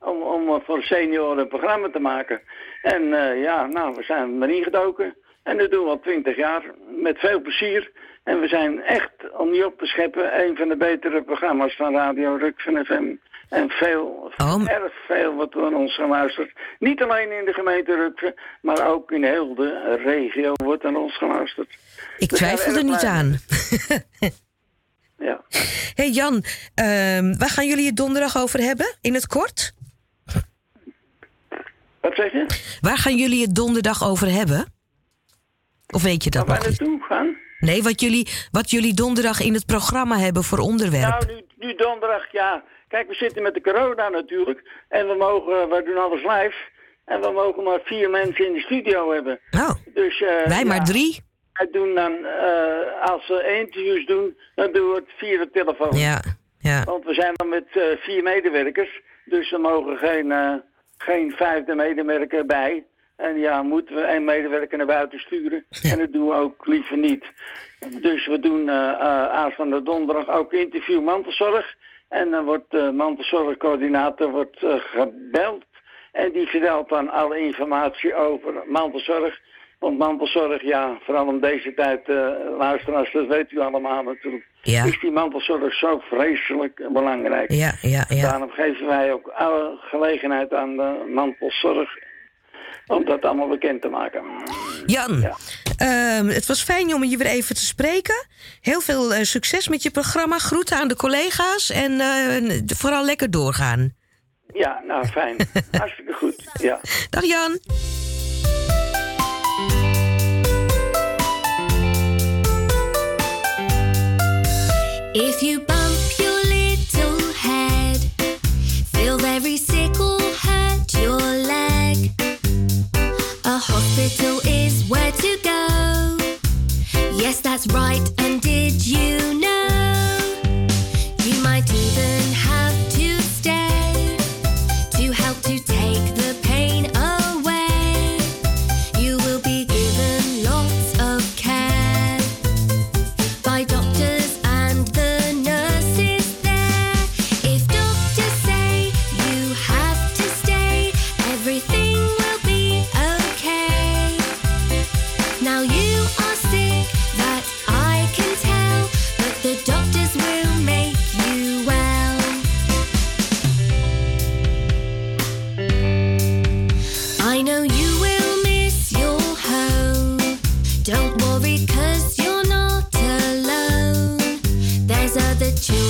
om, om voor senioren een programma te maken. En eh, ja, nou, we zijn erin gedoken. En dat doen we al twintig jaar. Met veel plezier. En we zijn echt, om niet op te scheppen, een van de betere programma's van Radio Ruk van FM. En veel, erg veel wat door ons geluisterd. Niet alleen in de gemeente Rukven, maar ook in heel de regio wordt naar ons geluisterd. Ik twijfel er niet blij aan. Ja. hey Jan, ehm, waar gaan jullie het donderdag over hebben? In het kort? Wat zeg je? Waar gaan jullie het donderdag over hebben? Of weet je dat Waar nog niet? naartoe gaan? Nee, wat jullie, wat jullie donderdag in het programma hebben voor onderwerp. Nou, nu, nu donderdag, ja. Kijk, we zitten met de corona natuurlijk. En we mogen, we doen alles live. En we mogen maar vier mensen in de studio hebben. Oh. Dus, eh, Wij maar ja, drie? Wij doen dan, eh, als we interviews doen, dan doen we het via de telefoon. Ja, ja. Want we zijn dan met eh, vier medewerkers. Dus er mogen geen, eh, geen vijfde medewerker bij. En ja, moeten we één medewerker naar buiten sturen. En dat doen we ook liever niet. Dus we doen eh eh, aanstaande donderdag ook interview mantelzorg. En dan wordt de mantelzorgcoördinator wordt, eh, gebeld. En die vertelt dan alle informatie over mantelzorg. Want mantelzorg, ja, vooral in deze tijd, eh luisteraars, dat weet u allemaal natuurlijk. Ja. Is die mantelzorg zo vreselijk belangrijk. Ja, ja, ja. Daarom geven wij ook alle gelegenheid aan de mantelzorg om dat allemaal bekend te maken. Jan, ehm, het was fijn om je weer even te spreken. Heel veel eh, succes met je programma. Groeten aan de collega's en eh, vooral lekker doorgaan. Ja, nou fijn. Hartstikke goed. Ja. Dag Jan. If you that's right. And did you know you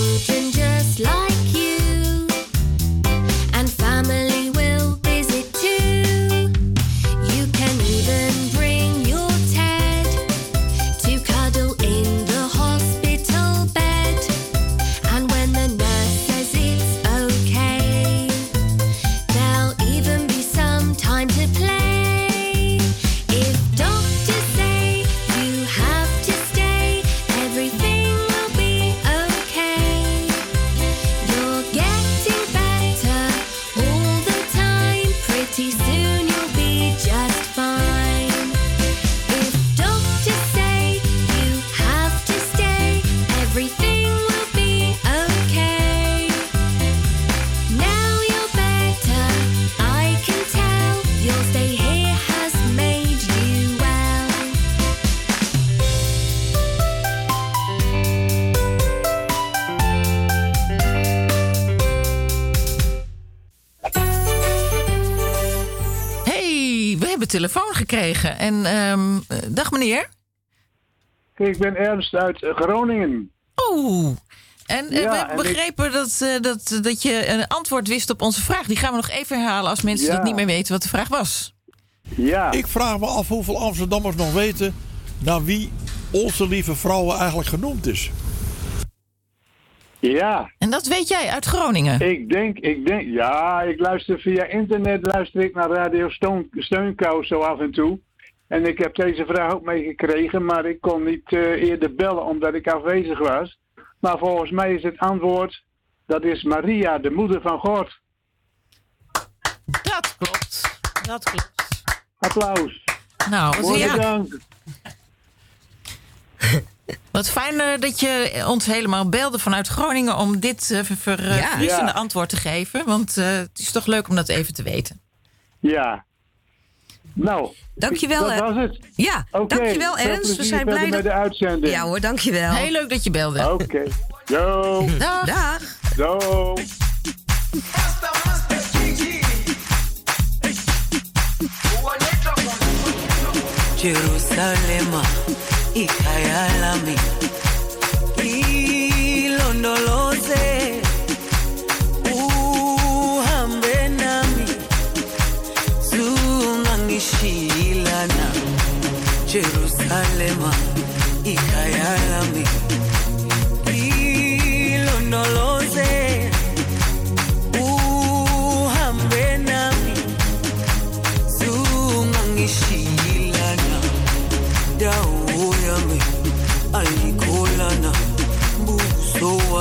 gekregen. En ehm, eh, dag meneer. Ik ben Ernst uit eh, Groningen. Oeh. En eh, Ja, we en hebben ik- begrepen dat, eh, dat, dat je een antwoord wist op onze vraag. Die gaan we nog even herhalen als mensen Ja. dat niet meer weten wat de vraag was. Ja. Ik vraag me af hoeveel Amsterdammers nog weten naar wie onze lieve vrouwen eigenlijk genoemd is. Ja. En dat weet jij uit Groningen? Ik denk, ik denk, ja, ik luister via internet, luister ik naar Radio Steun, Steunkous zo af en toe. En ik heb deze vraag ook meegekregen, maar ik kon niet eh, eerder bellen omdat ik afwezig was. Maar volgens mij is het antwoord, dat is Maria, de moeder van God. Dat klopt. Dat klopt. Applaus. Nou, Mooi ja, bedankt. Wat fijn eh, dat je ons helemaal belde vanuit Groningen om dit eh, eh, Ja. verfrissende Ja. antwoord te geven. Want eh, het is toch leuk om dat even te weten. Ja. Nou, Dankjewel, dat eh. was het. Ja, dankjewel Ernst. We zijn blij met dat... de uitzending. Ja hoor, dankjewel. Heel leuk dat je belde. Oké. Yo. Dag. Dag. Ikhaya lami ilondoloze. Uhambe nami. Zungangishilana Jerusalema ikhaya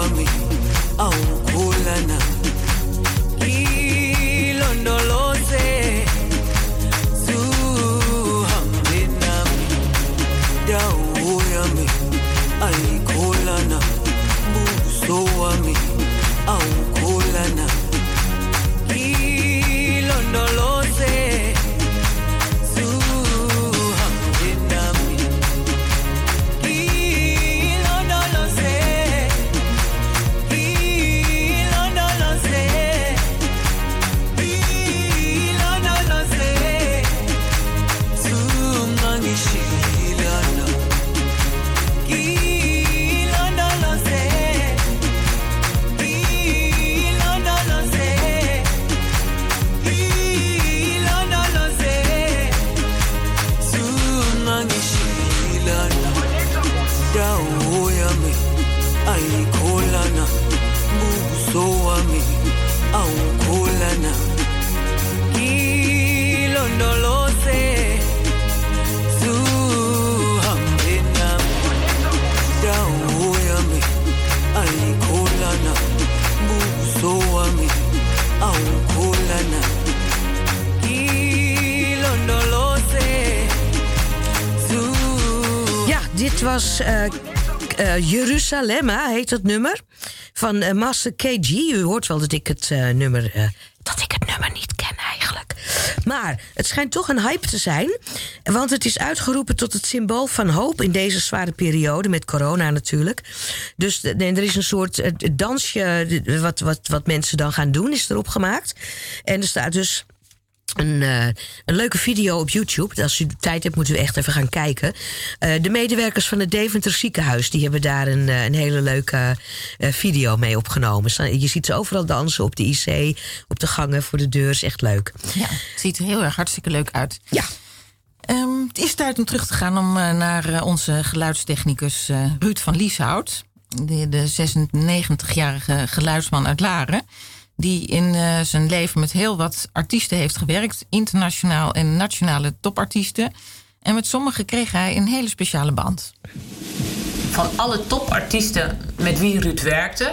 me. Oh, cool enough. Jerusalem, heet dat nummer. Van eh Master KG. U hoort wel dat ik het eh, nummer. eh, dat ik het nummer niet ken eigenlijk. Maar het schijnt toch een hype te zijn. Want het is uitgeroepen tot het symbool van hoop in deze zware periode. Met corona natuurlijk. Dus er is een soort dansje. Wat, wat, wat mensen dan gaan doen, is erop gemaakt. En er staat dus een, eh, een leuke video op YouTube. Als u tijd hebt, moet u echt even gaan kijken. Eh, de medewerkers van het Deventer ziekenhuis... die hebben daar een, eh, een hele leuke video mee opgenomen. Je ziet ze overal dansen op de IC, op de gangen, voor de deur. is echt leuk. Ja, het ziet er heel erg hartstikke leuk uit. Ja. Ehm, het is tijd om terug te gaan om, naar onze geluidstechnicus Ruud van Lieshout. De, de 96-jarige geluidsman uit Laren. Die in eh, zijn leven met heel wat artiesten heeft gewerkt. Internationaal en nationale topartiesten. En met sommigen kreeg hij een hele speciale band. Van alle topartiesten met wie Ruud werkte,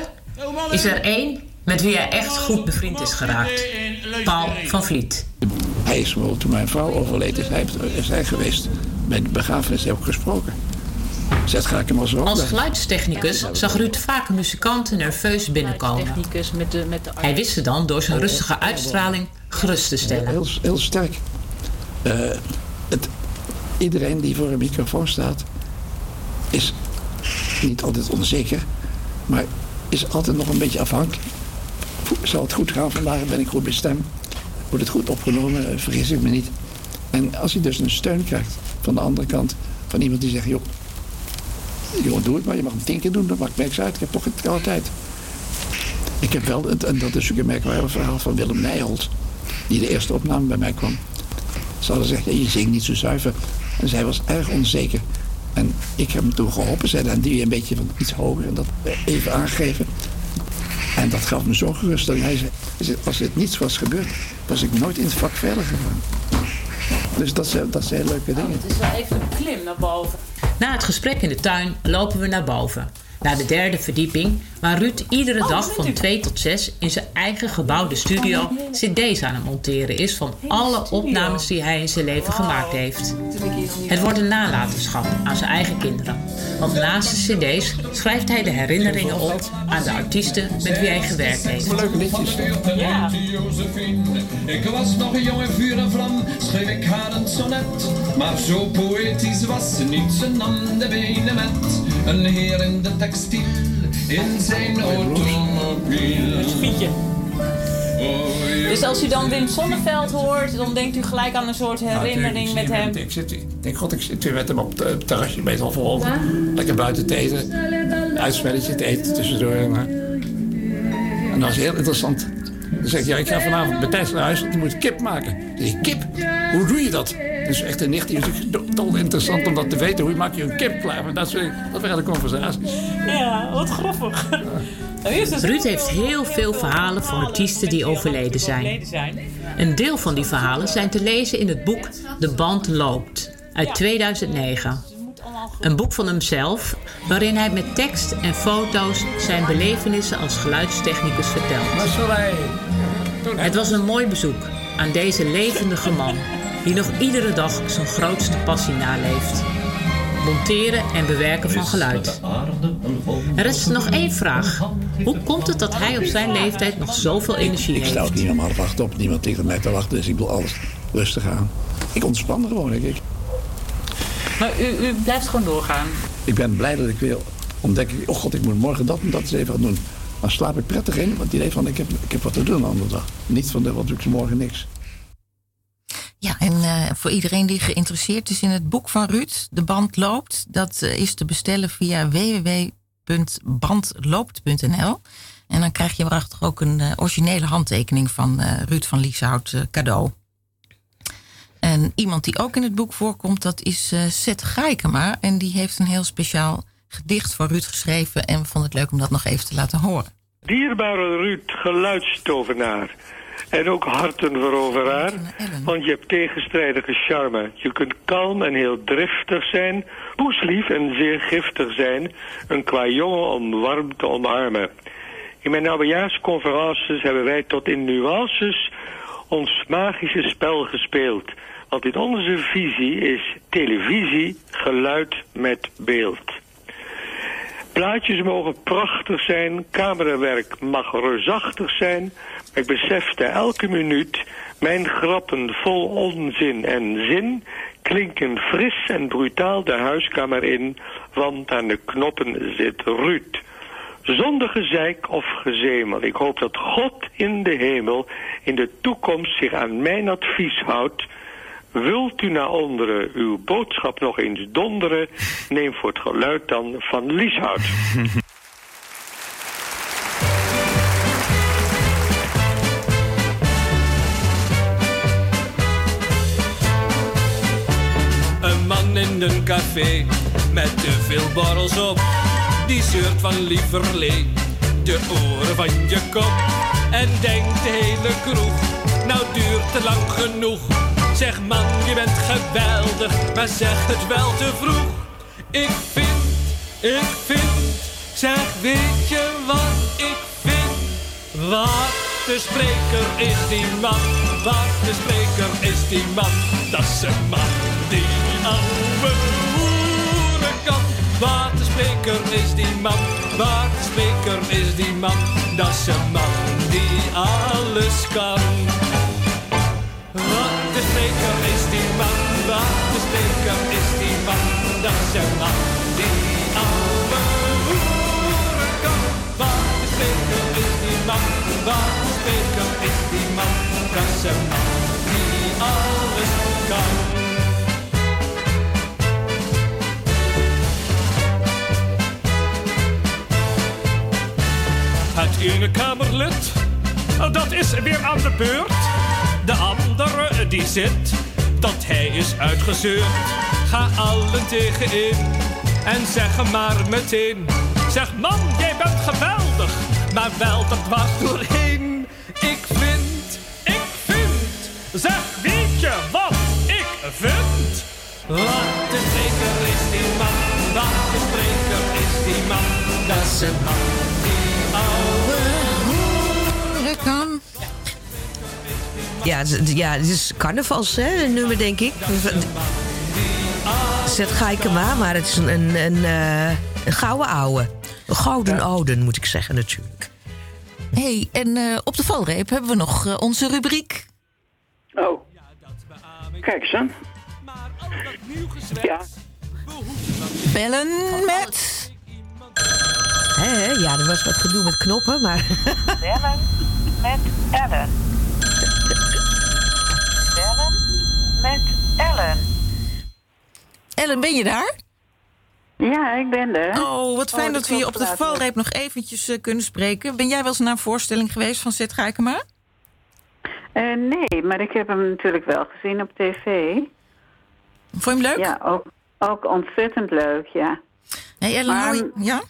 is er één met wie hij echt goed bevriend is geraakt. Paul van Vliet. Hij is toen mijn vrouw overleed, is hij, is hij geweest. Bij de begrafenis heb ik gesproken. Zet ga ik hem Als op. geluidstechnicus zag Ruud vaak muzikanten nerveus binnenkomen. met de, met de Hij wist ze dan door zijn rustige uitstraling gerust te stellen. Heel, heel sterk. Eh, het, iedereen die voor een microfoon staat, is niet altijd onzeker, maar is altijd nog een beetje afhankelijk. Zal het goed gaan vandaag? Ben ik goed bij stem? Wordt het goed opgenomen? Eh, Vergis ik me niet. En als je dus een steun krijgt van de andere kant, van iemand die zegt, joh, joh doe het maar, je mag hem tien keer doen, dat maakt niks uit, ik heb toch het alle tijd. Ik heb wel, en dat is natuurlijk een merkwaardig verhaal van Willem Nijholt, die de eerste opname bij mij kwam. Ze hadden gezegd, je zingt niet zo zuiver. En zij was erg onzeker. En ik heb hem toen geholpen, zei dan die een beetje van iets hoger en dat even aangegeven. En dat gaf me zo gerust. Dat hij zei, als dit niets was gebeurd, was ik nooit in het vak verder gegaan. Dus dat zijn, dat zijn leuke dingen. Het is wel even een klim naar boven. Na het gesprek in de tuin lopen we naar boven. Naar de derde verdieping, waar Ruud iedere dag van 2 tot 6 in zijn eigen gebouwde studio CD's aan het monteren is van alle opnames die hij in zijn leven gemaakt heeft. Het wordt een nalatenschap aan zijn eigen kinderen. Want naast de CD's schrijft hij de herinneringen op aan de artiesten met wie hij gewerkt heeft. Leuke liedjes. Ja. Ik was nog een jonge vuur en vlam, schreef ik haar Maar zo poëtisch was ze niet, ze nam de benen met. Een heer in de textiel, in zijn automobiel. Het fietje. Dus als u dan Wim Sonneveld hoort, dan denkt u gelijk aan een soort herinnering met hem. Ik, zit, ik denk, god, ik zit weer met hem op het eh, terrasje, meestal vol. Lekker buiten te eten. Uitspelletje te eten tussendoor. En, en dat was heel interessant. Dan zeg ik, ja, ik ga vanavond bij Thijs naar huis, want die moet kip maken. Zeg ik, kip? Hoe doe je dat? Dus echt een nicht, is natuurlijk dol interessant om dat te weten. Hoe maak je een kip klaar? Maar dat, soort, dat waren de conversaties. Ja, wat grappig. Ruud heeft heel veel verhalen van artiesten die overleden zijn. Een deel van die verhalen zijn te lezen in het boek De Band Loopt uit 2009. Een boek van hemzelf, waarin hij met tekst en foto's zijn belevenissen als geluidstechnicus vertelt. Het was een mooi bezoek aan deze levendige man, die nog iedere dag zijn grootste passie naleeft. Monteren en bewerken van geluid. Er is nog één vraag. Hoe komt het dat hij op zijn leeftijd nog zoveel energie Ik sta ook heeft? niet normaal te wachten op niemand tegen mij te wachten. Dus ik wil alles rustig aan. Ik ontspan gewoon, denk ik. Maar u, u blijft gewoon doorgaan. Ik ben blij dat ik weer ontdek. ik, Oh god, ik moet morgen dat en dat eens even gaan doen. Dan slaap ik prettig in, want het idee van ik heb, ik heb wat te doen de andere dag. Niet van de, wat doe ik morgen niks. Ja, en eh, voor iedereen die geïnteresseerd is in het boek van Ruud, De Band Loopt, dat eh, is te bestellen via www.bandloopt.nl. En dan krijg je erachter ook een eh, originele handtekening van Ruud van Lieshout cadeau. En iemand die ook in het boek voorkomt, dat is Seth Gaikema. En die heeft een heel speciaal gedicht voor Ruud geschreven. En we vonden het leuk om dat nog even te laten horen. Dierbare Ruud, geluidstovenaar. En ook hartenveroveraar. Want je hebt tegenstrijdige charme. Je kunt kalm en heel driftig zijn. Poeslief en zeer giftig zijn. Een qua jongen om warm te omarmen. In mijn oudejaarsconferences hebben wij tot in nuances ons magische spel gespeeld. Want in onze visie is televisie geluid met beeld. Plaatjes mogen prachtig zijn, camerawerk mag reusachtig zijn. Ik besefte elke minuut, mijn grappen vol onzin en zin klinken fris en brutaal de huiskamer in, want aan de knoppen zit Ruud. Zonder gezeik of gezemel. Ik hoop dat God in de hemel in de toekomst zich aan mijn advies houdt. Wilt u naar onderen uw boodschap nog eens donderen? Neem voor het geluid dan van Lieshout. Een man in een café met te veel borrels op. Die zeurt van lieverlee de oren van je kop. En denkt de hele kroeg, nou duurt te lang genoeg. Zeg man, je bent geweldig, maar zeg het wel te vroeg. Ik vind, ik vind, zeg weet je wat ik vind? Wat de spreker is die man, wat de spreker is die man. Dat is een man die oude kan. Wat de spreker is die man, wat de spreker is die man. Dat is een man die alles kan. Steker is die man, wat de steker is die man, dat zijn een man die oude hoeren kan. Waar de is die man, waar de steker is die man, dat zijn man die alles kan. Het ene kamerlid, dat is weer aan de beurt. De andere die zit, dat hij is uitgezeurd. Ga allen tegenin en zeg hem maar meteen. Zeg man, jij bent geweldig, maar wel er dwars doorheen. Ik vind, ik vind, zeg weet je wat ik vind? Wat de spreker is die man, wat de spreker is die man. Dat is een man die oude kan. Ja, het is- ja, het is carnavals, hè, een nummer, denk ik. Zet Gaikema, maar het is een, een, een, eh, een gouden ouwe. Een gouden ouden, moet ik zeggen, natuurlijk. hey, en eh, op de valreep hebben we nog eh, onze rubriek. Oh. Kijk eens aan. Ja. Bellen met... Hè, hè, ja, er was wat gedoe met knoppen, maar... Bellen met Ellen. Bellen met Ellen. Ellen, ben je daar? Ja, ik ben er. Oh, wat fijn Oh, dat we je op de valreep nog eventjes eh, kunnen spreken. Ben jij wel eens naar een voorstelling geweest van Zet Gaikema? Eh, nee, maar ik heb hem natuurlijk wel gezien op tv. Vond je hem leuk? Ja, ook, ook ontzettend leuk, ja. Hey Ellen, je- ja?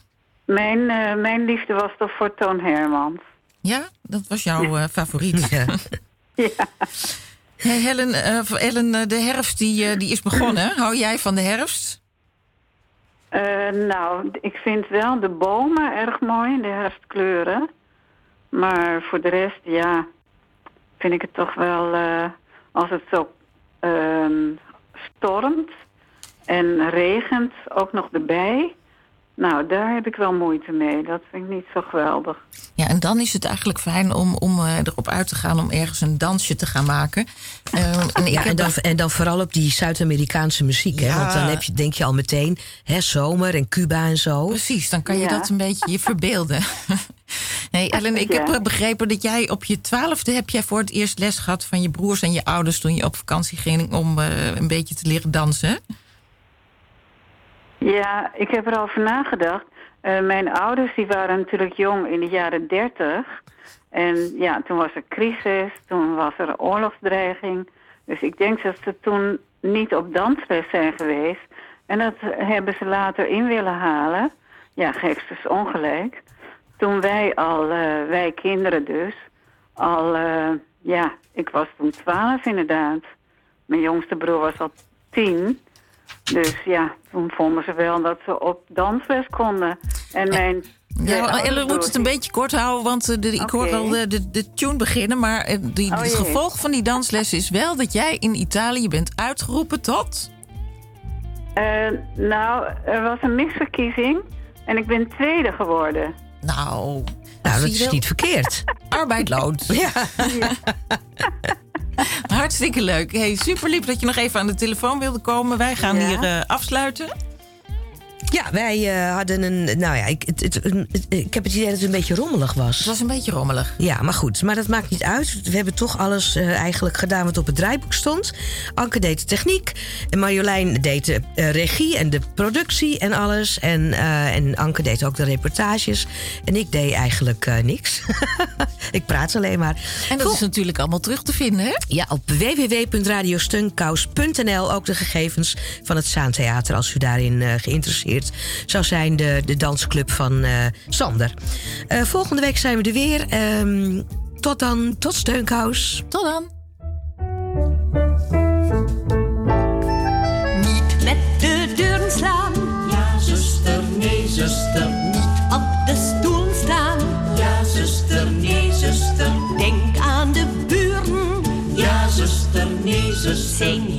Mijn, eh, mijn liefde was toch voor Toon Hermans. Ja, dat was jouw eh, favoriet. ja. Hey Helen, eh, de herfst die, eh, die is begonnen. Hou jij van de herfst? Nou, ik vind wel de bomen erg mooi, de herfstkleuren. Maar voor de rest, ja, vind ik het toch wel... als het zo ehm, stormt en regent, ook nog erbij... Nou, daar heb ik wel moeite mee. Dat vind ik niet zo geweldig. Ja, en dan is het eigenlijk fijn om, om eh, erop uit te gaan om ergens een dansje te gaan maken. Eh, en ik Ja, en dan, daar- en dan vooral op die Zuid-Amerikaanse muziek. Hè? Want dan heb je, denk je al meteen hè, zomer en Cuba en zo. Precies, dan kan je Ja. dat een beetje je verbeelden. nee, Ellen, ik heb Ja. begrepen dat jij op je twaalfde heb jij voor het eerst les gehad van je broers en je ouders toen je op vakantie ging om eh, een beetje te leren dansen. Ja, ik heb erover nagedacht. Eh, mijn ouders die waren natuurlijk jong in de jaren dertig. En ja, toen was er crisis, toen was er oorlogsdreiging. Dus ik denk dat ze toen niet op dansles zijn geweest. En dat hebben ze later in willen halen. Ja, geef ze ongelijk. Toen wij al, eh, wij kinderen dus, al, eh, ja, ik was toen twaalf inderdaad. Mijn jongste broer was al tien. Dus ja, toen vonden ze wel dat ze op dansles konden. En mijn... Ja, Ellen moet het een beetje kort houden, want eh, de, ik hoor al de, de, de tune beginnen. Maar eh, die, Oh, het gevolg van die dansles is wel dat jij in Italië bent uitgeroepen tot. Eh, nou, er was een misverkiezing en ik ben tweede geworden. Nou, Nou, dat is niet verkeerd. Arbeid loont. Ja. Hartstikke leuk. Hey, super lief dat je nog even aan de telefoon wilde komen. Wij gaan Ja. hier eh, afsluiten. Ja, wij eh, hadden een. Nou ja, ik, het, het- ik heb het idee dat het een beetje rommelig was. Het was een beetje rommelig. Ja, maar goed. Maar dat maakt niet uit. We hebben toch alles eh, eigenlijk gedaan wat op het draaiboek stond. Anke deed de techniek. En Marjolein deed de eh, regie en de productie en alles. En, en Anke deed ook de reportages. En ik deed eigenlijk niks. ik praat alleen maar. En dat is natuurlijk allemaal terug te vinden, hè? Ja, op www.radiostunkous.nl ook de gegevens van het Zaantheater... als u daarin eh, zou zijn, de, de dansclub van eh, Sander. Eh, volgende week zijn we er weer. Ehm, tot dan, tot Steunkous. Tot dan. Niet met de deuren slaan. Ja, zuster, nee, zuster. Niet op de stoel staan. Ja, zuster, nee, zuster. Denk aan de buren. Ja, zuster, nee, zuster. Zijn